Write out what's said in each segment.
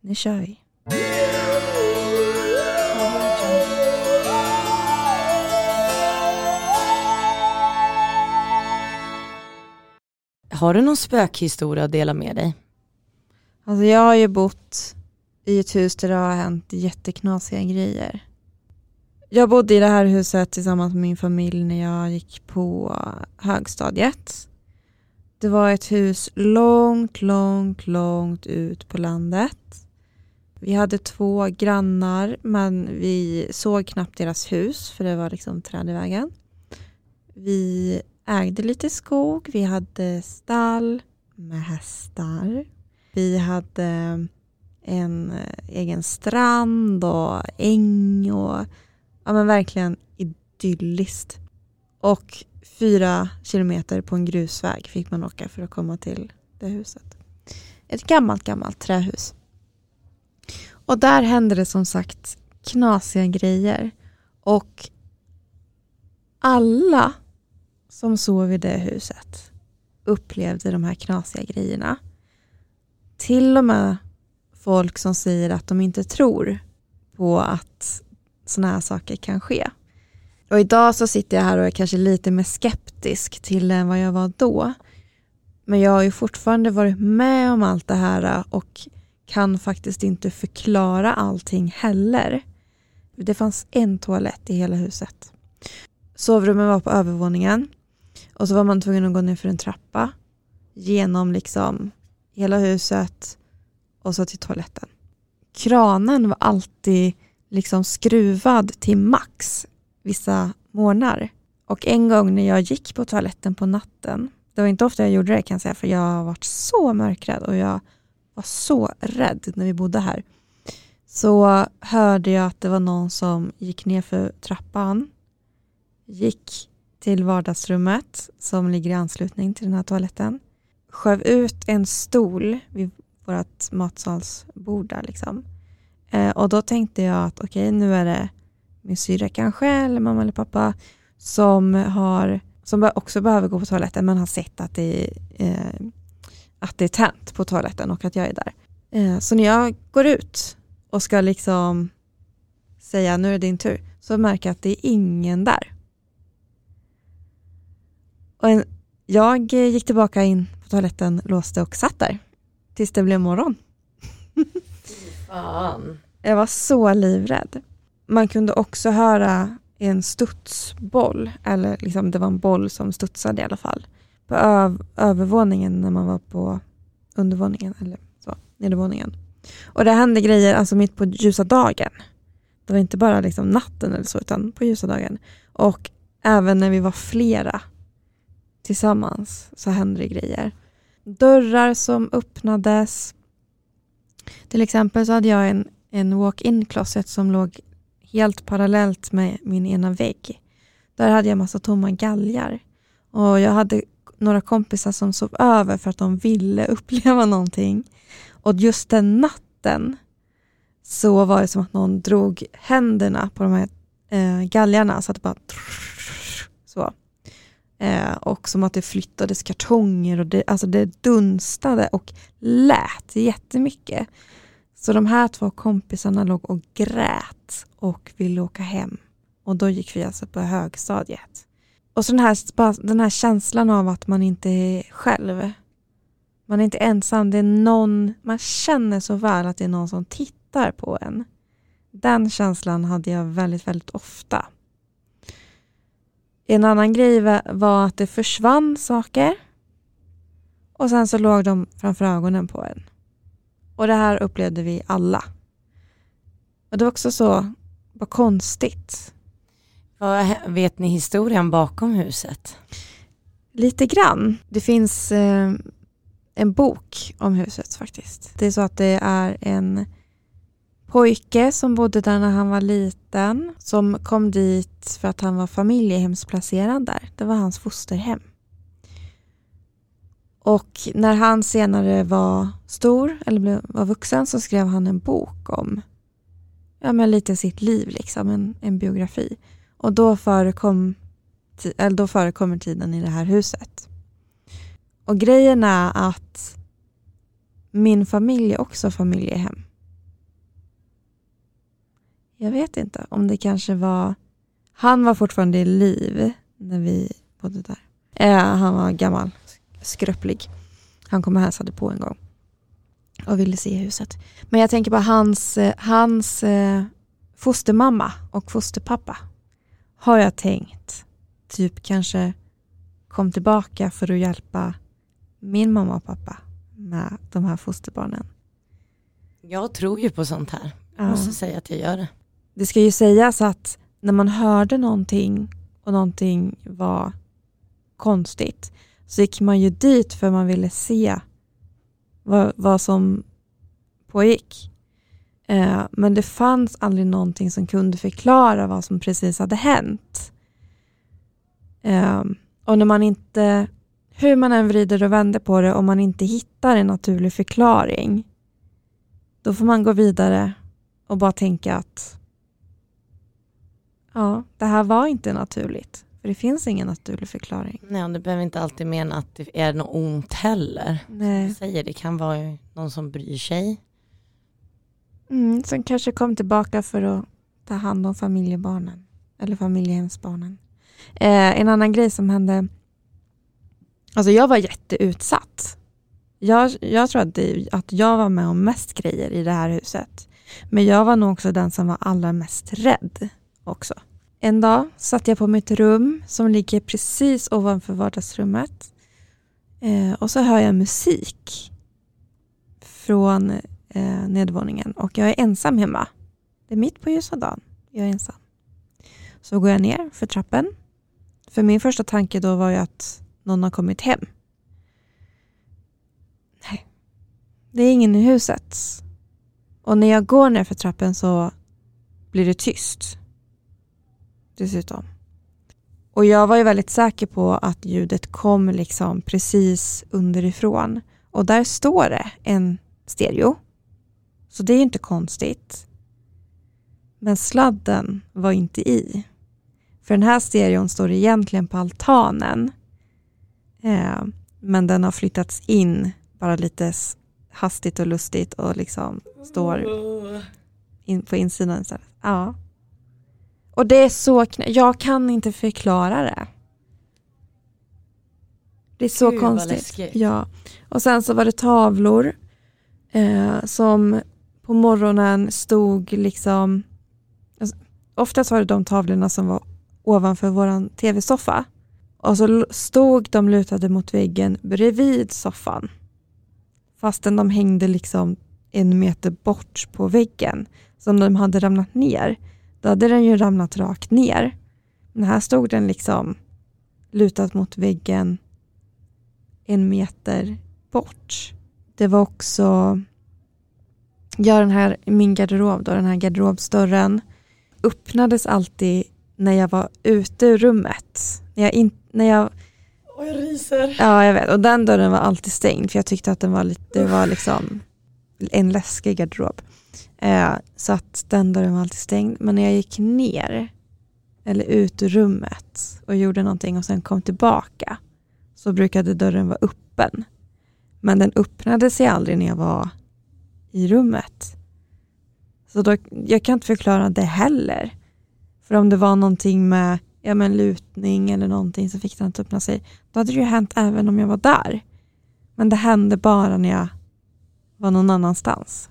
Nu kör vi. Har du någon spökhistoria att dela med dig? Alltså jag har ju bott i ett hus där det har hänt jätteknasiga grejer. Jag bodde i det här huset tillsammans med min familj när jag gick på högstadiet. Det var ett hus långt, långt, långt ut på landet. Vi hade två grannar men vi såg knappt deras hus för det var liksom träd i vägen. Vi ägde lite skog, vi hade stall med hästar. Vi hade en egen strand och äng och ja men verkligen idylliskt. Och fyra kilometer på en grusväg fick man åka för att komma till det huset. Ett gammalt, gammalt trähus. Och där hände det som sagt knasiga grejer. Och alla som sov i det huset upplevde de här knasiga grejerna. Till och med folk som säger att de inte tror på att sådana här saker kan ske. Och idag så sitter jag här och är kanske lite mer skeptisk till än vad jag var då. Men jag har ju fortfarande varit med om allt det här och kan faktiskt inte förklara allting heller. Det fanns en toalett i hela huset. Sovrummen var på övervåningen och så var man tvungen att gå ner för en trappa genom liksom hela huset och så till toaletten. Kranen var alltid liksom skruvad till max vissa morgnar. Och en gång när jag gick på toaletten på natten, det var inte ofta jag gjorde det kan jag säga, för jag har varit så mörkrädd och jag var så rädd när vi bodde här. Så hörde jag att det var någon som gick ner för trappan, gick till vardagsrummet som ligger i anslutning till den här toaletten, sköv ut en stol vid vårt matsalsbord där liksom. Eh, och då tänkte jag att okej, okay, nu är det min syra kanske, eller mamma eller pappa, som, har, som också behöver gå på toaletten men har sett att det, eh, att det är tänt på toaletten och att jag är där. Eh, så när jag går ut och ska liksom säga nu är det din tur, så märker jag att det är ingen där. Och en, jag gick tillbaka in på toaletten, låste och satt där tills det blev morgon. Fan. Jag var så livrädd. Man kunde också höra en studsboll, eller liksom det var en boll som studsade i alla fall, på öv övervåningen när man var på undervåningen, eller så, nedervåningen. Och det hände grejer alltså mitt på ljusa dagen. Det var inte bara liksom natten eller så, utan på ljusa dagen. Och även när vi var flera tillsammans så hände det grejer. Dörrar som öppnades. Till exempel så hade jag en, en walk-in closet som låg helt parallellt med min ena vägg. Där hade jag massa tomma galgar. Och jag hade några kompisar som sov över för att de ville uppleva någonting. Och just den natten så var det som att någon drog händerna på de här eh, galgarna så att det bara så. Eh, och som att det flyttades kartonger och det, alltså det dunstade och lät jättemycket. Så de här två kompisarna låg och grät och ville åka hem. Och då gick vi alltså på högstadiet. Och så den här, den här känslan av att man inte är själv. Man är inte ensam. Det är någon, man känner så väl att det är någon som tittar på en. Den känslan hade jag väldigt, väldigt ofta. En annan grej var att det försvann saker och sen så låg de framför ögonen på en. Och det här upplevde vi alla. Och det var också så vad konstigt. Vad vet ni historien bakom huset? Lite grann. Det finns eh, en bok om huset faktiskt. Det är så att det är en pojke som bodde där när han var liten som kom dit för att han var familjehemsplacerad där. Det var hans fosterhem. Och när han senare var stor, eller var vuxen, så skrev han en bok om ja, men lite sitt liv, liksom, en, en biografi. Och då, förekom, eller då förekommer tiden i det här huset. Och grejen är att min familj är också familjehem. jag vet inte om det kanske var, han var fortfarande i liv när vi bodde där. Eh, han var gammal, skröplig. Han kom och hälsade på en gång och ville se huset. Men jag tänker på hans, eh, hans eh, fostermamma och fosterpappa har jag tänkt typ kanske kom tillbaka för att hjälpa min mamma och pappa med de här fosterbarnen. Jag tror ju på sånt här. Jag Ja. måste säga att jag gör det. Det ska ju sägas att när man hörde någonting och någonting var konstigt så gick man ju dit för man ville se vad, vad som pågick. Eh, men det fanns aldrig någonting som kunde förklara vad som precis hade hänt. Eh, och när man inte, hur man än vrider och vänder på det, om man inte hittar en naturlig förklaring, då får man gå vidare och bara tänka att ja, det här var inte naturligt. För det finns ingen naturlig förklaring. Nej, och det behöver inte alltid mena att det är något ont heller. Nej. Säger det kan vara någon som bryr sig. Mm, som kanske kom tillbaka för att ta hand om familjebarnen. Eller familjehemsbarnen. Eh, en annan grej som hände. Alltså jag var jätteutsatt. Jag, jag tror att, det, att jag var med om mest grejer i det här huset. Men jag var nog också den som var allra mest rädd också. En dag satt jag på mitt rum som ligger precis ovanför vardagsrummet. Eh, och så hör jag musik från eh, nedervåningen och jag är ensam hemma. Det är mitt på ljusa dagen. Jag är ensam. Så går jag ner för trappen. För min första tanke då var ju att någon har kommit hem. Nej, det är ingen i huset. Och när jag går ner för trappen så blir det tyst. Dessutom. Och jag var ju väldigt säker på att ljudet kom liksom precis underifrån. Och där står det en stereo. Så det är ju inte konstigt. Men sladden var inte i. För den här stereon står egentligen på altanen. Eh, men den har flyttats in bara lite hastigt och lustigt och liksom står in på insidan istället. Ja. Och det är så knä- Jag kan inte förklara det. Det är så Gud, konstigt. Ja. Och sen så var det tavlor eh, som på morgonen stod liksom alltså, Oftast var det de tavlorna som var ovanför vår tv-soffa. Och så stod de lutade mot väggen bredvid soffan. Fastän de hängde liksom en meter bort på väggen. Så om de hade ramlat ner, då hade den ju ramlat rakt ner. Men här stod den liksom lutad mot väggen en meter bort. Det var också, ja den här, min garderob då, den här garderobsdörren öppnades alltid när jag var ute ur rummet. När jag, in, när jag Åh, jag ryser. Ja, jag vet. Och den dörren var alltid stängd för jag tyckte att den var lite, det var liksom en läskig garderob. Eh, så att den dörren var alltid stängd. Men när jag gick ner eller ut ur rummet och gjorde någonting och sen kom tillbaka så brukade dörren vara öppen. Men den öppnade sig aldrig när jag var i rummet. Så då, jag kan inte förklara det heller. För om det var någonting med ja, men lutning eller någonting så fick den inte öppna sig. Då hade det ju hänt även om jag var där. Men det hände bara när jag var någon annanstans.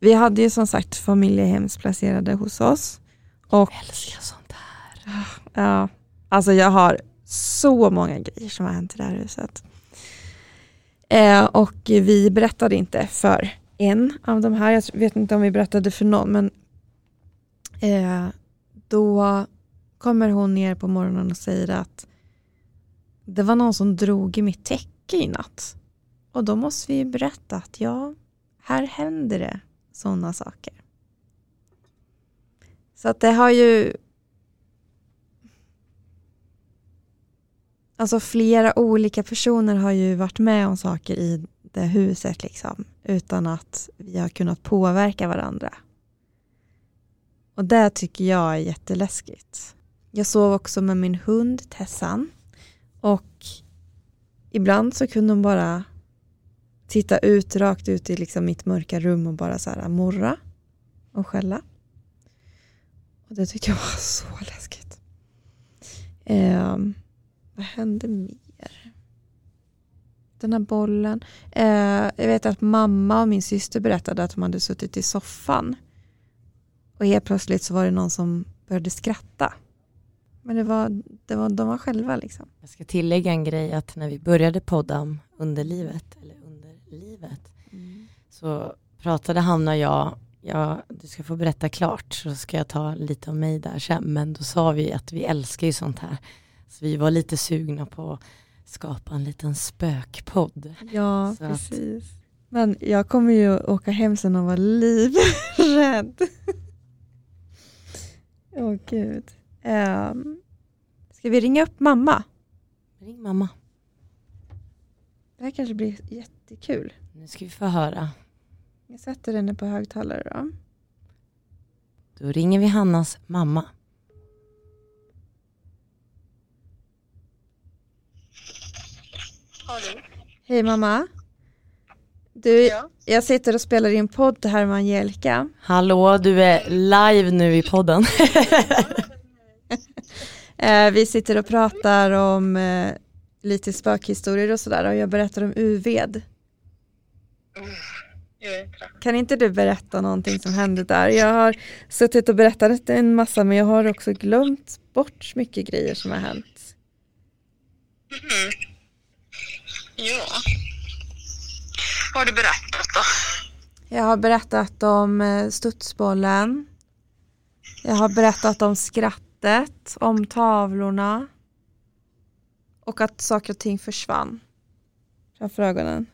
Vi hade ju som sagt familjehemsplacerade hos oss. Och Jag älskar sånt här. ja, alltså jag har så många grejer som har hänt i det här huset. Eh, och vi berättade inte för en av de här, jag vet inte om vi berättade för någon, men eh, då kommer hon ner på morgonen och säger att det var någon som drog i mitt täcke i natt. Och då måste vi berätta att ja, här händer det sådana saker. Så att det har ju Alltså flera olika personer har ju varit med om saker i det huset liksom, utan att vi har kunnat påverka varandra. Och det tycker jag är jätteläskigt. Jag sov också med min hund Tessan och ibland så kunde hon bara titta ut rakt ut i liksom mitt mörka rum och bara så här morra. och skälla. Och det tyckte jag var så läskigt. Um, vad hände mer? Den här bollen. Eh, jag vet att mamma och min syster berättade att de hade suttit i soffan. Och helt plötsligt så var det någon som började skratta. Men det var, det var, de var själva liksom. Jag ska tillägga en grej att när vi började podda om underlivet, eller underlivet, så pratade Hanna och jag, ja, du ska få berätta klart så ska jag ta lite om mig där sen, men då sa vi att vi älskar ju sånt här. Så vi var lite sugna på att skapa en liten spökpodd. Ja, Så att- precis. Men jag kommer ju åka hem sen och vara livrädd. Åh gud. Um, ska vi ringa upp mamma? Ring mamma, Det här kanske blir jättekul. nu ska vi få höra. Jag sätter henne på högtalare då. Då ringer vi Hannas mamma. Hallå? Hej mamma. Du, Ja. jag sitter och spelar in podd här med Angelica. Hallå, du är live nu i podden. Eh, vi sitter och pratar om eh, lite spökhistorier och sådär och jag berättar om Uved. Det. Kan inte du berätta någonting som hände där? Jag har suttit och berättat en massa men jag har också glömt bort mycket grejer som har hänt. Mhm. Ja. Vad har du berättat då? Jag har berättat om eh, studsbollen. Jag har berättat om skrattet, om tavlorna. Och att saker och ting försvann framför ögonen.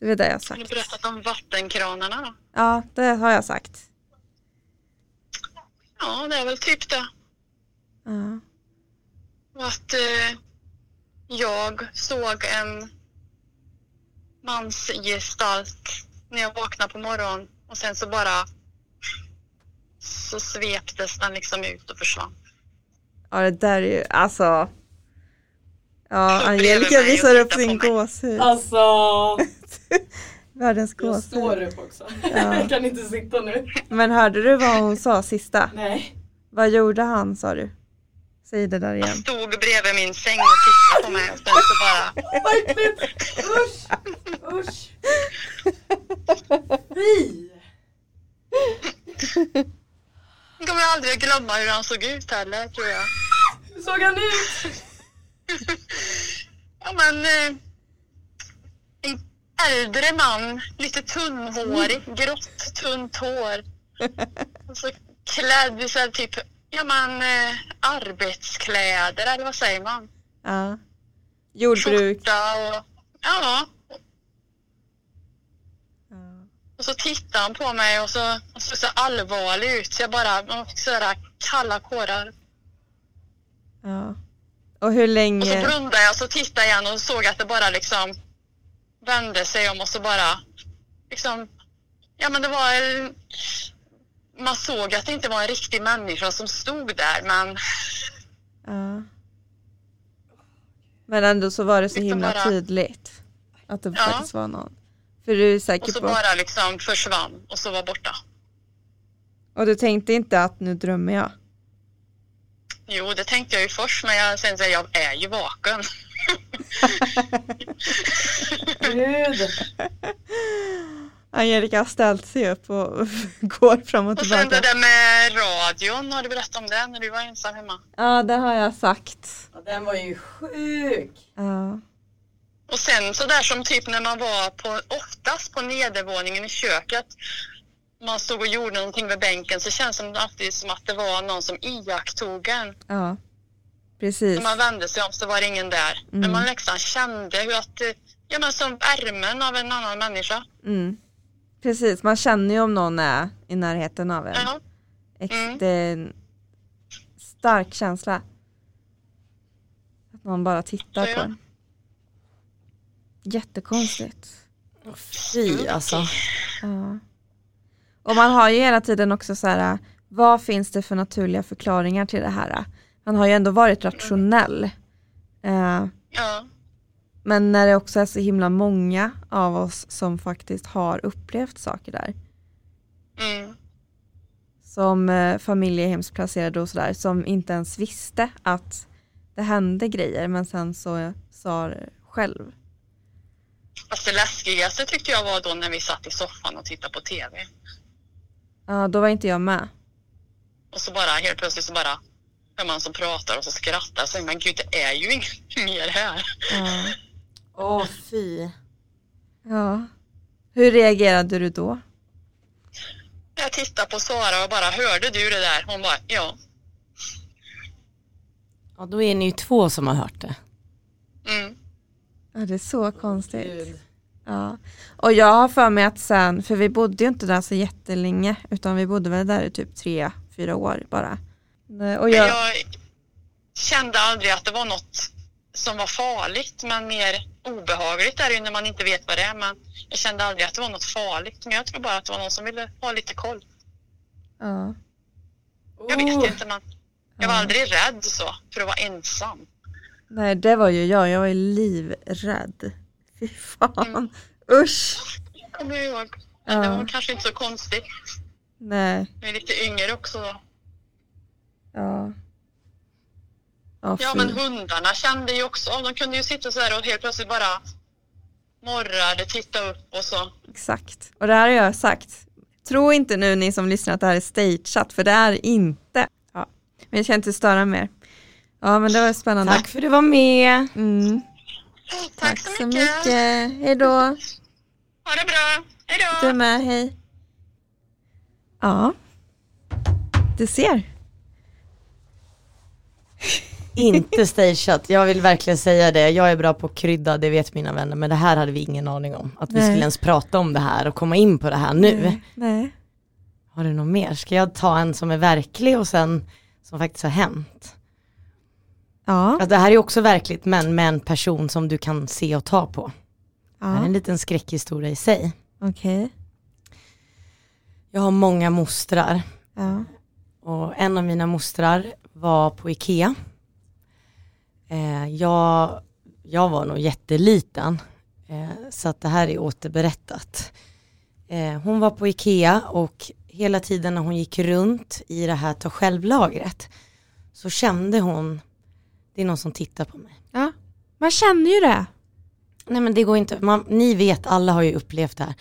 Det är det jag har Har sagt. du berättat om vattenkranarna då? Ja, det har jag sagt. Ja, det är väl typ det. Ja. Och att eh, jag såg en mansgestalt när jag vaknade på morgonen och sen så bara så sveptes den liksom ut och försvann. ja, det där är ju alltså. Ja, Angelica visar upp sin gåshud. Alltså, Världens gåshud. upp också. Ja. kan inte sitta nu. Men hörde du vad hon sa sista? Nej. Vad gjorde han sa du? Säg det där Han igen. stod bredvid min säng och tittade på mig och sen så bara Vad äckligt! Usch! Usch! Fy! Jag kommer aldrig glömma hur han såg ut heller tror jag. Hur såg han ut? Ja men eh, en äldre man, lite tunnhårig, grått tunt hår. Och så klädd i så här typ, ja men eh, arbetskläder eller vad säger man? Ja. Jordbruk. Skjorta och ja. Ja. Och så tittade han på mig och så, och så, så allvarlig ut så jag bara, man fick sådär kalla kårar. Ja. Och hur Och så länge? blundade jag och så tittade jag igen och såg att det bara liksom vände sig om och så bara liksom, ja men det var en, man såg att det inte var en riktig människa som stod där men Ja. Men ändå så var det så Liksom himla bara- tydligt. Att det Ja. faktiskt var någon. För du är och säker så på. bara liksom försvann och så var borta. Och du tänkte inte att nu drömmer jag? Jo, det tänkte jag ju först men jag, sen så jag är ju vaken. Gud. Angelica har ställt sig upp och går fram och Och sen det tillbaka. där med radion, har du berättat om det när du var ensam hemma? Ja, det har jag sagt. Ja, den var ju sjuk. Ja. Och sen så där som typ när man var på, oftast på nedervåningen i köket. Man stod och gjorde någonting vid bänken så känns det alltid som att det var någon som iakttog en. Ja. Precis. När man vände sig om så var det ingen där. Men Mm. man liksom kände hur att, ja men som värmen av en annan människa. Mm. Precis, man känner ju om någon är i närheten av en. Ja, Mm. En stark känsla. Att någon bara tittar Så på ja. en. Jättekonstigt. Fy alltså. Ja. Och man har ju hela tiden också så här, vad finns det för naturliga förklaringar till det här? Man har ju ändå varit rationell. Eh, ja, men när det också är så himla många av oss som faktiskt har upplevt saker där. mm. som eh, familjehemsplacerade och sådär som inte ens visste att det hände grejer men sen så sa det själv. Fast det läskigaste tyckte jag var då när vi satt i soffan och tittade på TV. Ja, då var inte jag med. Och så bara helt plötsligt så bara hör man som pratar och så skrattar säger men gud det är ju inget mer här. Ja. Åh fy. ja. Hur reagerade du då? Jag tittade på Sara och bara hörde du det där? Hon bara ja. Ja då är ni ju två som har hört det. Mm. Ja, det är så konstigt. Ja. Och jag har för mig att sen, för vi bodde ju inte där så jättelänge utan vi bodde väl där i typ tre, fyra år bara. Nej, Och jag, jag kände aldrig att det var något som var farligt men mer obehagligt är det ju när man inte vet vad det är. Men jag kände aldrig att det var något farligt. Men jag tror bara att det var någon som ville ha lite koll. ja. Jag vet Oh. inte men jag var Ja. aldrig rädd så för att vara ensam. Nej det var ju jag, jag var ju livrädd. Fy fan, Mm. usch. Jag kommer ihåg. Men det Ja. var kanske inte så konstigt. Nej, Jag är lite yngre också då. ja. Ja, Ja men hundarna kände ju också. De kunde ju sitta så här och helt plötsligt bara morrade, titta upp och så. Exakt, och det här har jag sagt. Tro inte nu ni som lyssnar att det här är stageat, för det är inte. Ja. Men jag ska inte störa mer. Ja men det var spännande. Tack för att du var med. Mm. Tack, så mycket. Hej då. Ha det bra. Hej då. Du med, hej. Ja, du ser. Inte stageat. Jag vill verkligen säga det. Jag är bra på att krydda, det vet mina vänner. Men det här hade vi ingen aning om. Att vi Nej. skulle ens prata om det här och komma in på det här nu. Nej. Nej. Har du något mer? Ska jag ta en som är verklig och sen som faktiskt har hänt? Ja. Alltså, det här är också verkligt men med en person som du kan se och ta på. Det här är ja. en liten skräckhistoria i sig. Okej. Jag har många mostrar Ja. och en av mina mostrar var på Ikea. Eh, jag, jag var nog jätteliten eh, så att det här är återberättat. Eh, hon var på Ikea och hela tiden när hon gick runt i det här ta själv-lagret så kände hon, det är någon som tittar på mig. ja. Man känner ju det. Nej men det går inte, man, ni vet, alla har ju upplevt det här.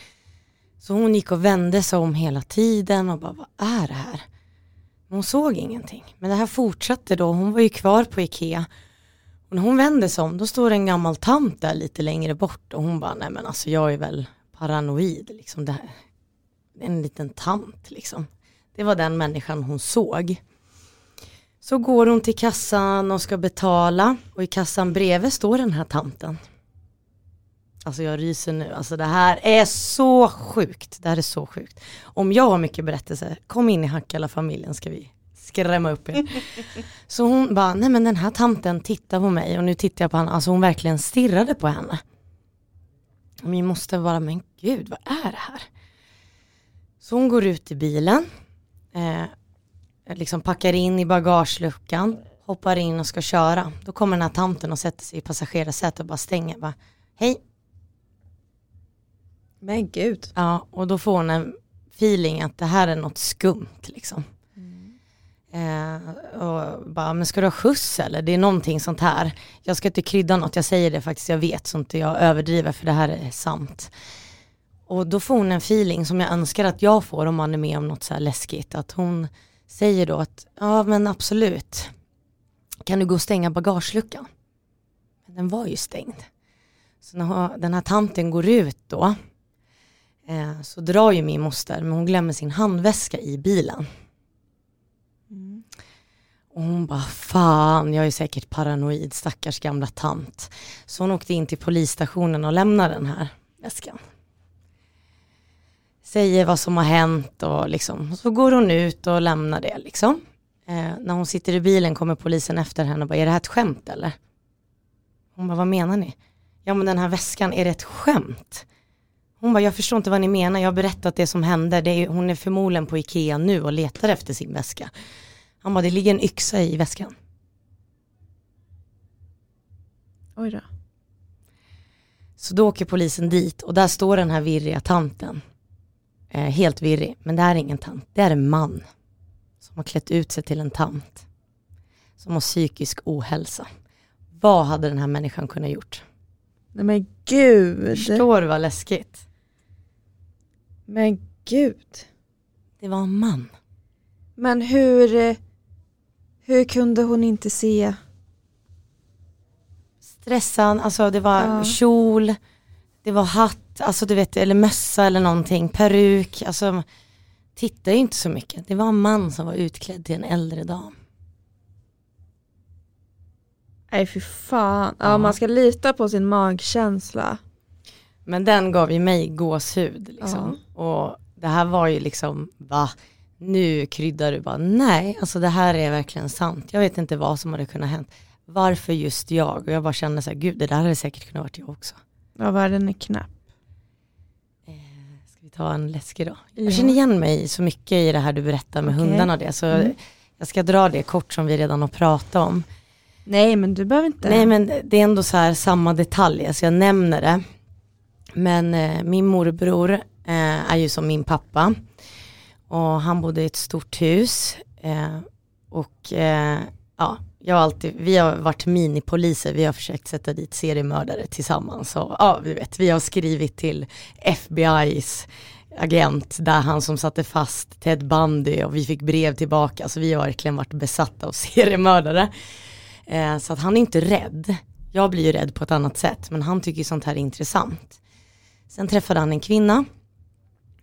Så hon gick och vände sig om hela tiden och bara, vad är det här? Hon såg ingenting. Men det här fortsatte då, hon var ju kvar på Ikea. Och när hon vände sig om, då står det en gammal tant där lite längre bort och hon bara, nej men alltså jag är väl paranoid liksom. Det här. En liten tant liksom. Det var den människan hon såg. Så går hon till kassan och ska betala och i kassan bredvid står den här tanten. Alltså jag ryser nu, alltså det här är så sjukt. Det här är så sjukt. Om jag har mycket berättelser, kom in i Hackala familjen ska vi skrämma upp er. Så hon bara, nej men den här tanten tittar på mig och nu tittar jag på henne, alltså hon verkligen stirrade på henne. Och Min moster bara, men gud vad är det här? Så hon går ut i bilen, eh, liksom packar in i bagageluckan, hoppar in och ska köra. Då kommer den här tanten och sätter sig i passagerarsätet och bara stänger. Bara, Hej, Men gud. Ja, och då får hon en feeling att det här är något skumt liksom. Eh, och bara, men ska du ha skjuts eller? Det är någonting sånt här. Jag ska inte krydda något, jag säger det faktiskt, jag vet så inte jag överdriver för det här är sant. Och då får hon en feeling som jag önskar att jag får om man är med om något så här läskigt. Att hon säger då att, ja men absolut, kan du gå och stänga bagageluckan? Men den var ju stängd. Så när den här tanten går ut då, eh, så drar ju min moster, men hon glömmer sin handväska i bilen. Och hon bara, fan jag är säkert paranoid, stackars gamla tant. Så hon åkte in till polisstationen och lämnade den här väskan. Säger vad som har hänt och liksom, och så går hon ut och lämnar det liksom. Eh, när hon sitter i bilen kommer polisen efter henne och bara, är det här ett skämt eller? Hon bara, vad menar ni? Ja men den här väskan, är det ett skämt? Hon bara, jag förstår inte vad ni menar, jag har berättat det som hände, det är, hon är förmodligen på Ikea nu och letar efter sin väska. Han bara, det ligger en yxa i väskan. Oj då. Så då åker polisen dit och där står den här virriga tanten. Eh, helt virrig, men det här är ingen tant, det är en man. som har klätt ut sig till en tant. Som har psykisk ohälsa. Vad hade den här människan kunnat gjort? Nej men gud. Förstår du vad läskigt? Men gud. Det var en man. Men hur, eh, hur kunde hon inte se? Stressan, alltså det var Ja. kjol, det var hatt, alltså du vet, eller mössa eller någonting, peruk, alltså titta ju inte så mycket. Det var en man som var utklädd till en äldre dam. Nej fy fan. Ja, Ja. man ska lita på sin magkänsla. Men den gav ju mig gåshud liksom. Och det här var ju liksom, va? Nu kryddar du bara, nej, alltså det här är verkligen sant. Jag vet inte vad som hade kunnat hänt. Varför just jag? Och jag bara kände så här, gud det där hade säkert kunnat varit jag också. Ja, världen är knapp. Ska vi ta en läskig då? Ja. Jag känner igen mig så mycket i det här du berättar med Okej. hundarna och det. Så Mm. jag ska dra det kort som vi redan har pratat om. Nej men du behöver inte. Nej men det är ändå så här samma detaljer så jag nämner det. Men eh, min morbror eh, är ju som min pappa. Och han bodde i ett stort hus. Eh, och eh, ja, jag har alltid, vi har varit minipoliser, vi har försökt sätta dit seriemördare tillsammans. Och, ja, vi vet, vi har skrivit till FBI's agent där han som satte fast Ted Bundy och vi fick brev tillbaka. Så vi har verkligen varit besatta av seriemördare. Eh, så att han är inte rädd. Jag blir ju rädd på ett annat sätt, men han tycker sånt här är intressant. Sen träffade han en kvinna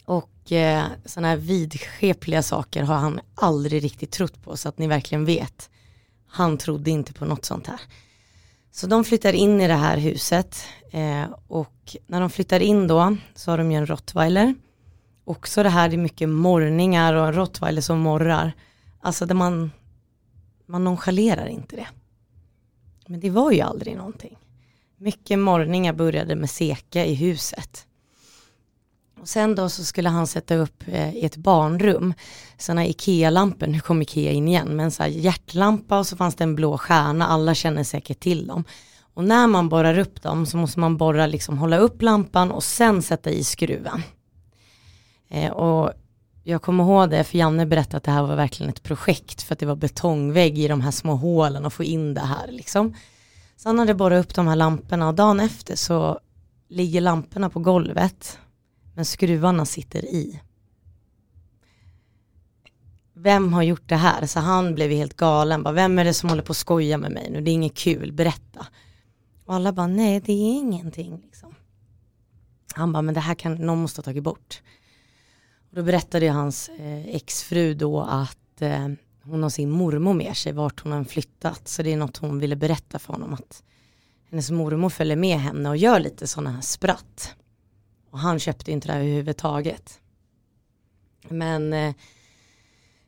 och eh, sådana här vidskepliga saker har han aldrig riktigt trott på, så att ni verkligen vet. Han trodde inte på något sånt här. Så de flyttar in i det här huset eh, och när de flyttar in då så har de ju en rottweiler. Också det här, det är mycket morrningar och en rottweiler som morrar. Alltså där man, man nonchalerar inte det. Men det var ju aldrig någonting. Mycket morrningar började med seka i huset. Och sen då så skulle han sätta upp eh, i ett barnrum sådana Ikea-lampor, nu kom Ikea in igen, men så här hjärtlampa och så fanns det en blå stjärna, alla känner säkert till dem. Och när man borrar upp dem så måste man borra, liksom hålla upp lampan och sen sätta i skruven. Eh, och jag kommer ihåg det, för Janne berättade att det här var verkligen ett projekt för att det var betongvägg i de här små hålen och få in det här liksom. Så han hade borrat upp de här lamporna och dagen efter så ligger lamporna på golvet men skruvarna sitter i. Vem har gjort det här? Så han blev ju helt galen. Bara, Vem är det som håller på att skoja med mig nu? Det är inget kul, berätta. Och alla bara, nej det är ingenting. Liksom. Han bara, men det här kan, någon måste ha tagit bort. Och då berättade hans eh, exfru då att eh, hon har sin mormor med sig vart hon har flyttat. Så det är något hon ville berätta för honom att hennes mormor följer med henne och gör lite sådana här spratt. Och han köpte inte det här överhuvudtaget. Men eh,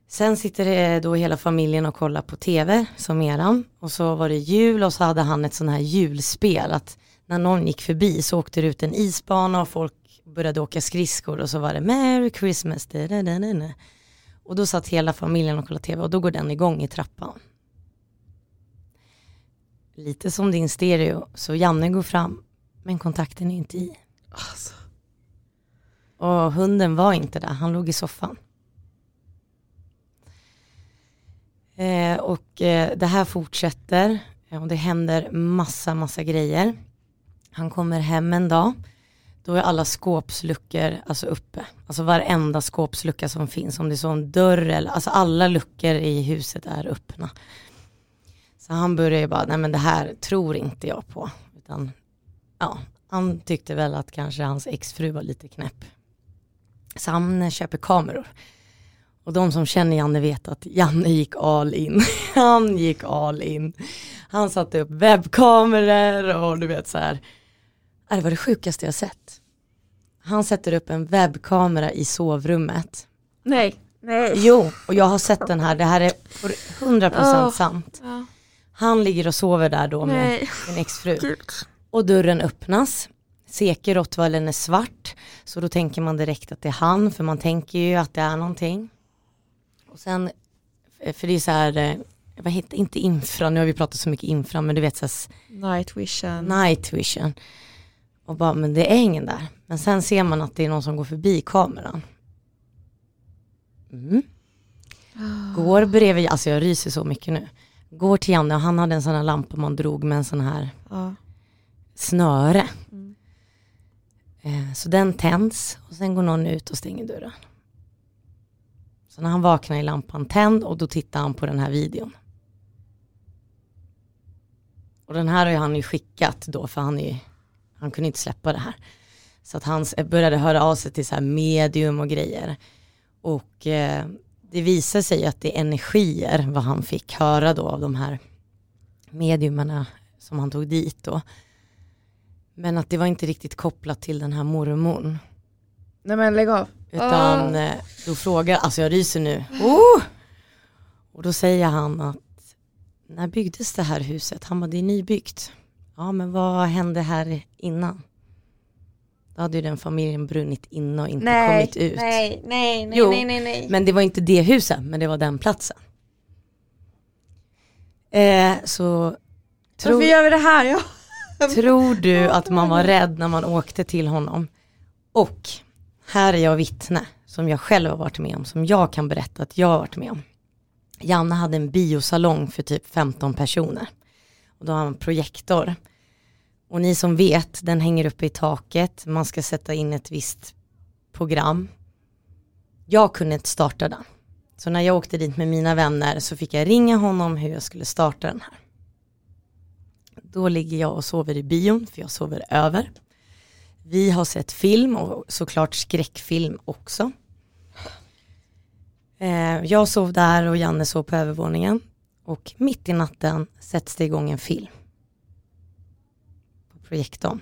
sen sitter det då hela familjen och kollar på tv som eran. Och så var det jul och så hade han ett sån här julspel att när någon gick förbi så åkte det ut en isbana och folk började åka skridskor och så var det Merry Christmas. Da, da, da, da, da. Och då satt hela familjen och kollade tv och då går den igång i trappan. Lite som din stereo, så Janne går fram men kontakten är inte i. Alltså. Och hunden var inte där, han låg i soffan. Eh, och eh, det här fortsätter eh, och det händer massa, massa grejer. Han kommer hem en dag, då är alla skåpsluckor alltså uppe. Alltså varenda skåpslucka som finns, om det är så en dörr eller, alltså alla luckor i huset är öppna. Så han börjar ju bara, nej men det här tror inte jag på. Utan, ja, han tyckte väl att kanske hans exfru var lite knäpp. Så han eh, köper kameror. Och de som känner Janne vet att Janne gick all in. Han gick all in. Han satte upp webbkameror och du vet så här. Det var det sjukaste jag sett. Han sätter upp en webbkamera i sovrummet. Nej. Nej. Jo, och jag har sett den här. Det här är på 100% Åh. sant. Ja. Han ligger och sover där då med Nej. sin exfru. Och dörren öppnas. Seke rottweilen är svart. Så då tänker man direkt att det är han. För man tänker ju att det är någonting. Och sen, för det är så här, eh, vad heter, inte infra, nu har vi pratat så mycket infra, men du vet så här, Night vision. night vision. Och bara, men det är ingen där. Men sen ser man att det är någon som går förbi kameran. Mm. Går bredvid, alltså jag ryser så mycket nu. Går till Janne och han hade en sån här lampa man drog med en sån här Ja. snöre. Eh, så den tänds och sen går någon ut och stänger dörren. Så när han vaknar är lampan tänd och då tittar han på den här videon. Och den här har ju han ju skickat då för han, är ju, han kunde inte släppa det här. Så att han började höra av sig till så här medium och grejer. Och eh, det visar sig att det är energier vad han fick höra då av de här mediumerna som han tog dit då. Men att det var inte riktigt kopplat till den här mormorn. Nej men lägg av. Utan eh, då frågar, alltså jag ryser nu. Oh! Och då säger han att när byggdes det här huset? Han bara, det är nybyggt. Ja men vad hände här innan? Då hade ju den familjen brunnit inne och inte kommit ut. nej, nej, nej, Jo, nej, nej, nej. Men det var inte det huset, men det var den platsen. Eh, så tror, Varför gör vi det här? Ja. tror du att man var rädd när man åkte till honom? Och här är jag vittne som jag själv har varit med om, som jag kan berätta att jag har varit med om. Janne hade en biosalong för typ 15 personer. Och då har han en projektor. Och ni som vet, den hänger uppe i taket, man ska sätta in ett visst program. Jag kunde inte starta den. Så när jag åkte dit med mina vänner så fick jag ringa honom hur jag skulle starta den här. Då ligger jag och sover i bion, för jag sover över. Vi har sett film och såklart skräckfilm också. Eh, jag sov där och Janne sov på övervåningen. Och mitt i natten sätts det igång en film. På projektorn.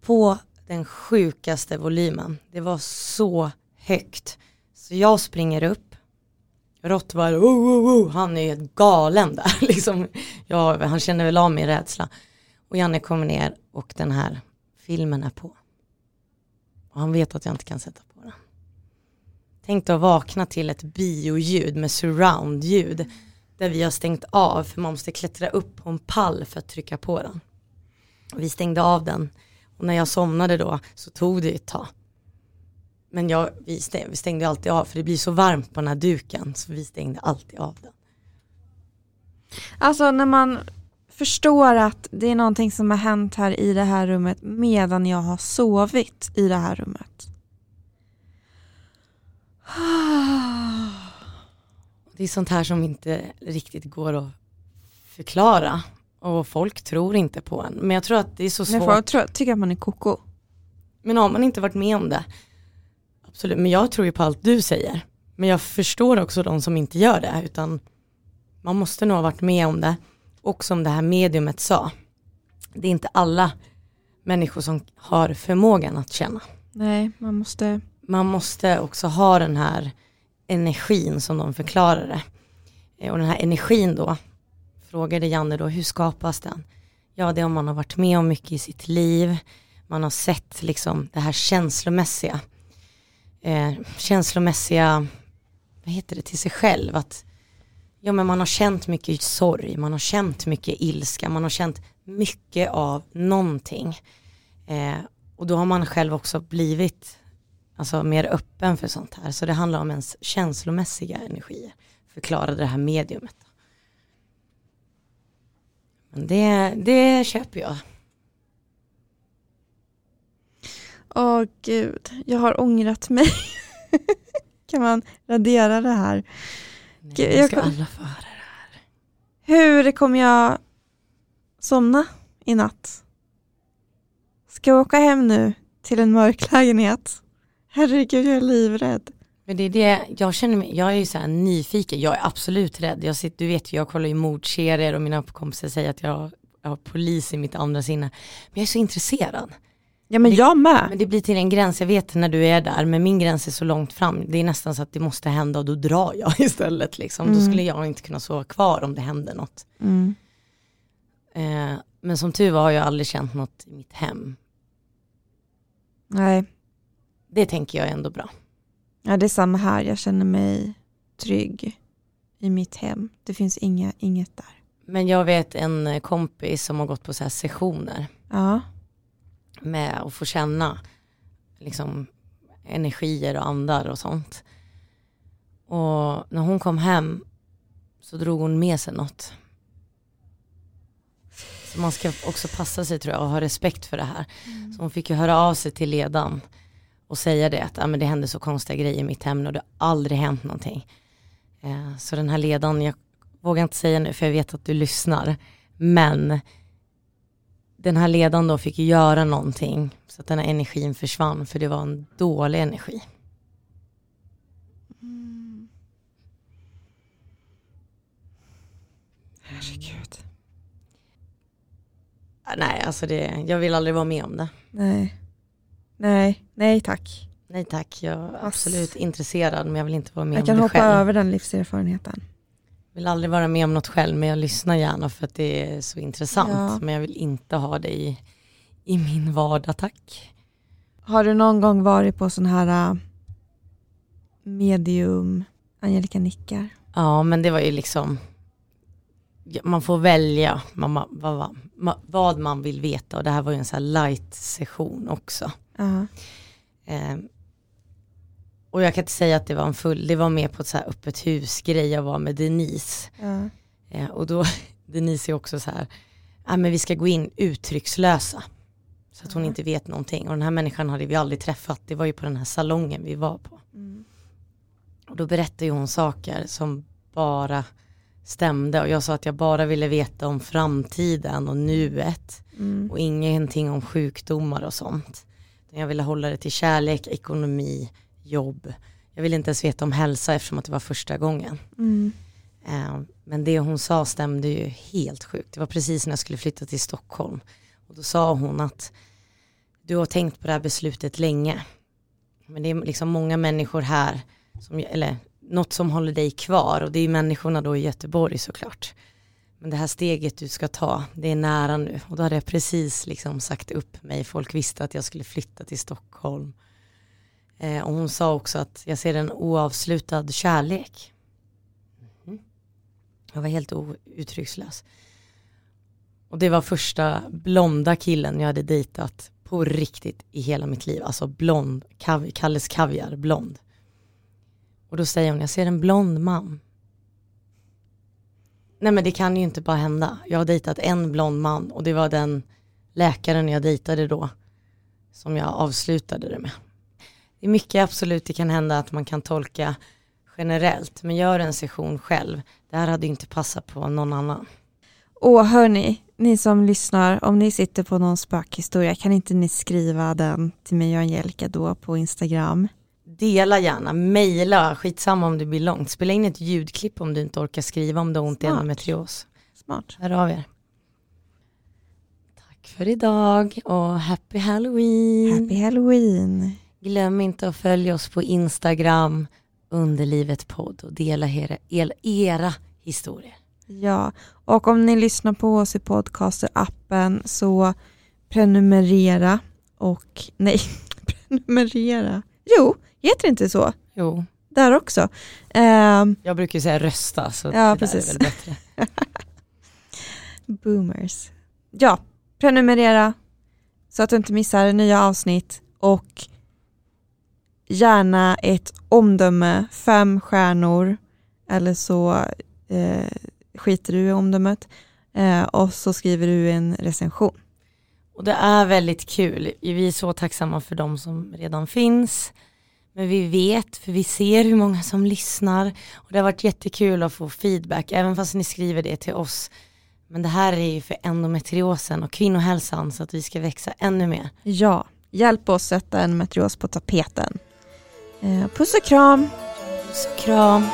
På den sjukaste volymen. Det var så högt. Så jag springer upp. Rottweiler, oh, oh, oh. han är helt galen där. liksom, ja, han känner väl av min rädsla. Och Janne kommer ner och den här filmen är på. Och han vet att jag inte kan sätta på den. Tänk dig att vakna till ett bioljud med surroundljud. Där vi har stängt av för man måste klättra upp på en pall för att trycka på den. Och vi stängde av den. Och när jag somnade då så tog det ett tag. Men jag, vi, stängde, vi stängde alltid av för det blir så varmt på den här duken så vi stängde alltid av den. Alltså när man förstår att det är någonting som har hänt här i det här rummet medan jag har sovit i det här rummet. Det är sånt här som inte riktigt går att förklara. Och folk tror inte på en. Men jag tror att det är så Men svårt. folk tror, tycker att man är koko. Men har man inte varit med om det. Absolut, men jag tror ju på allt du säger. Men jag förstår också de som inte gör det. Utan man måste nog ha varit med om det. Och som det här mediumet sa. Det är inte alla människor som har förmågan att känna. Nej, man måste... man måste också ha den här energin som de förklarar det. Eh, Och den här energin då, frågade Janne då, hur skapas den? Ja, det är om man har varit med om mycket i sitt liv, man har sett liksom det här känslomässiga, eh, känslomässiga, vad heter det, till sig själv, att ja, men man har känt mycket sorg, man har känt mycket ilska, man har känt mycket av någonting. Eh, och då har man själv också blivit alltså mer öppen för sånt här. Så det handlar om ens känslomässiga energier, förklarade det här mediumet. Men det, det köper jag. Åh gud, jag har ångrat mig. kan man radera det här? Nej, Gud, jag ska kom- alla få höra det. Hur kommer jag somna i natt? Ska jag åka hem nu till en mörk lägenhet? Herregud, jag är livrädd. Men det är det, jag känner mig, jag är ju så här nyfiken, jag är absolut rädd. Jag sitter, du vet ju, jag kollar ju mordserier och mina kompisar säger att jag, jag har polis i mitt andra sinne. Men jag är så intresserad. Ja men Det- jag med. Men det blir till en gräns, jag vet när du är där, men min gräns är så långt fram. Det är nästan så att det måste hända och då drar jag istället. Liksom. Då Mm. skulle jag inte kunna sova kvar om det hände något. Mm. Eh, men som tur var har jag aldrig känt något i mitt hem. Nej, Det tänker jag är ändå bra. ja, det är samma här. Jag känner mig trygg i mitt hem. Det finns inga, inget där. Men jag vet en kompis som har gått på så här sessioner Ja, med att få känna liksom, energier och andar och sånt. Och när hon kom hem så drog hon med sig något. Så man ska också passa sig tror jag och ha respekt för det här. Så hon fick ju höra av sig till ledan och säga det att ah, men det hände så konstiga grejer i mitt hem och det har aldrig hänt någonting. Eh, så den här ledan, jag vågar inte säga nu för jag vet att du lyssnar, men den här ledan då fick göra någonting så att den här energin försvann för det var en dålig energi. Herregud. Ah, Nej, alltså det, jag vill aldrig vara med om det. Nej. Nej, nej tack. Nej tack, jag är Ass. absolut intresserad men jag vill inte vara med Jag om kan det hoppa själv. över den livserfarenheten. Vill aldrig vara med om något själv men jag lyssnar gärna för att det är så intressant. Ja. Men jag vill inte ha det i, i min vardag, tack. Har du någon gång varit på sån här äh, medium, Angelica nickar? Ja men det var ju liksom, man får välja man, vad, vad, ma- vad man vill veta och det här var ju en sån här light session också. Ja. Eh, och jag kan inte säga att det var en full, det var mer på ett så här öppet hus grej jag var med Denise. Ja. Eh, och då, Denise är också så här, ah, men vi ska gå in uttryckslösa. Så att hon inte vet någonting. Och den här människan hade vi aldrig träffat, det var ju på den här salongen vi var på. Mm. Och då berättade hon saker som bara stämde. Och jag sa att jag bara ville veta om framtiden och nuet. Mm. Och ingenting om sjukdomar och sånt. Jag ville hålla det till kärlek, ekonomi, jobb. Jag ville inte ens veta om hälsa eftersom att det var första gången. Mm. Eh, Men det hon sa stämde ju helt sjukt. Det var precis när jag skulle flytta till Stockholm. Och då sa hon att du har tänkt på det här beslutet länge. Men det är liksom många människor här, som, eller något som håller dig kvar. Och det är människorna då i Göteborg såklart. Men det här steget du ska ta, det är nära nu. Och då hade jag precis liksom sagt upp mig. Folk visste att jag skulle flytta till Stockholm. Eh, och hon sa också att jag ser en oavslutad kärlek. Mm. Jag var helt uttryckslös. Och det var första blonda killen jag hade dejtat på riktigt i hela mitt liv. Alltså blond, kav, Kalles Kaviar, blond. Och då säger hon, jag ser en blond man. Nej men det kan ju inte bara hända. Jag har dejtat en blond man och det var den läkaren jag dejtade då som jag avslutade det med. Det är mycket absolut det kan hända att man kan tolka generellt men gör en session själv. Det här hade inte passat på någon annan. Och hörni, ni som lyssnar, om ni sitter på någon spökhistoria, kan inte ni skriva den till mig och Angelica då på Instagram? Dela gärna, mejla, skitsamma om det blir långt. Spela in ett ljudklipp om du inte orkar skriva om du har ont i endometrios. Smart. Hör av er. Tack för idag och happy halloween. Happy halloween. Glöm inte att följa oss på Instagram, underlivet podd och dela era, era, historier. Ja, och om ni lyssnar på oss i podcaster-appen så prenumerera och nej, prenumerera. Jo, heter det inte så? Jo, Där också. Ehm, jag brukar ju säga rösta så Ja, det där precis. är väl bättre. boomers. Ja, prenumerera så att du inte missar nya avsnitt och gärna ett omdöme, fem stjärnor eller så eh, skiter du i omdömet eh, och så skriver du en recension. Och det är väldigt kul. Vi är så tacksamma för de som redan finns. Men vi vet, för vi ser hur många som lyssnar. Och det har varit jättekul att få feedback, även fast ni skriver det till oss. Men det här är ju för endometriosen och kvinnohälsan så att vi ska växa ännu mer. Ja, hjälp oss sätta en meteos på tapeten. Eh, puss och kram! Puss och kram!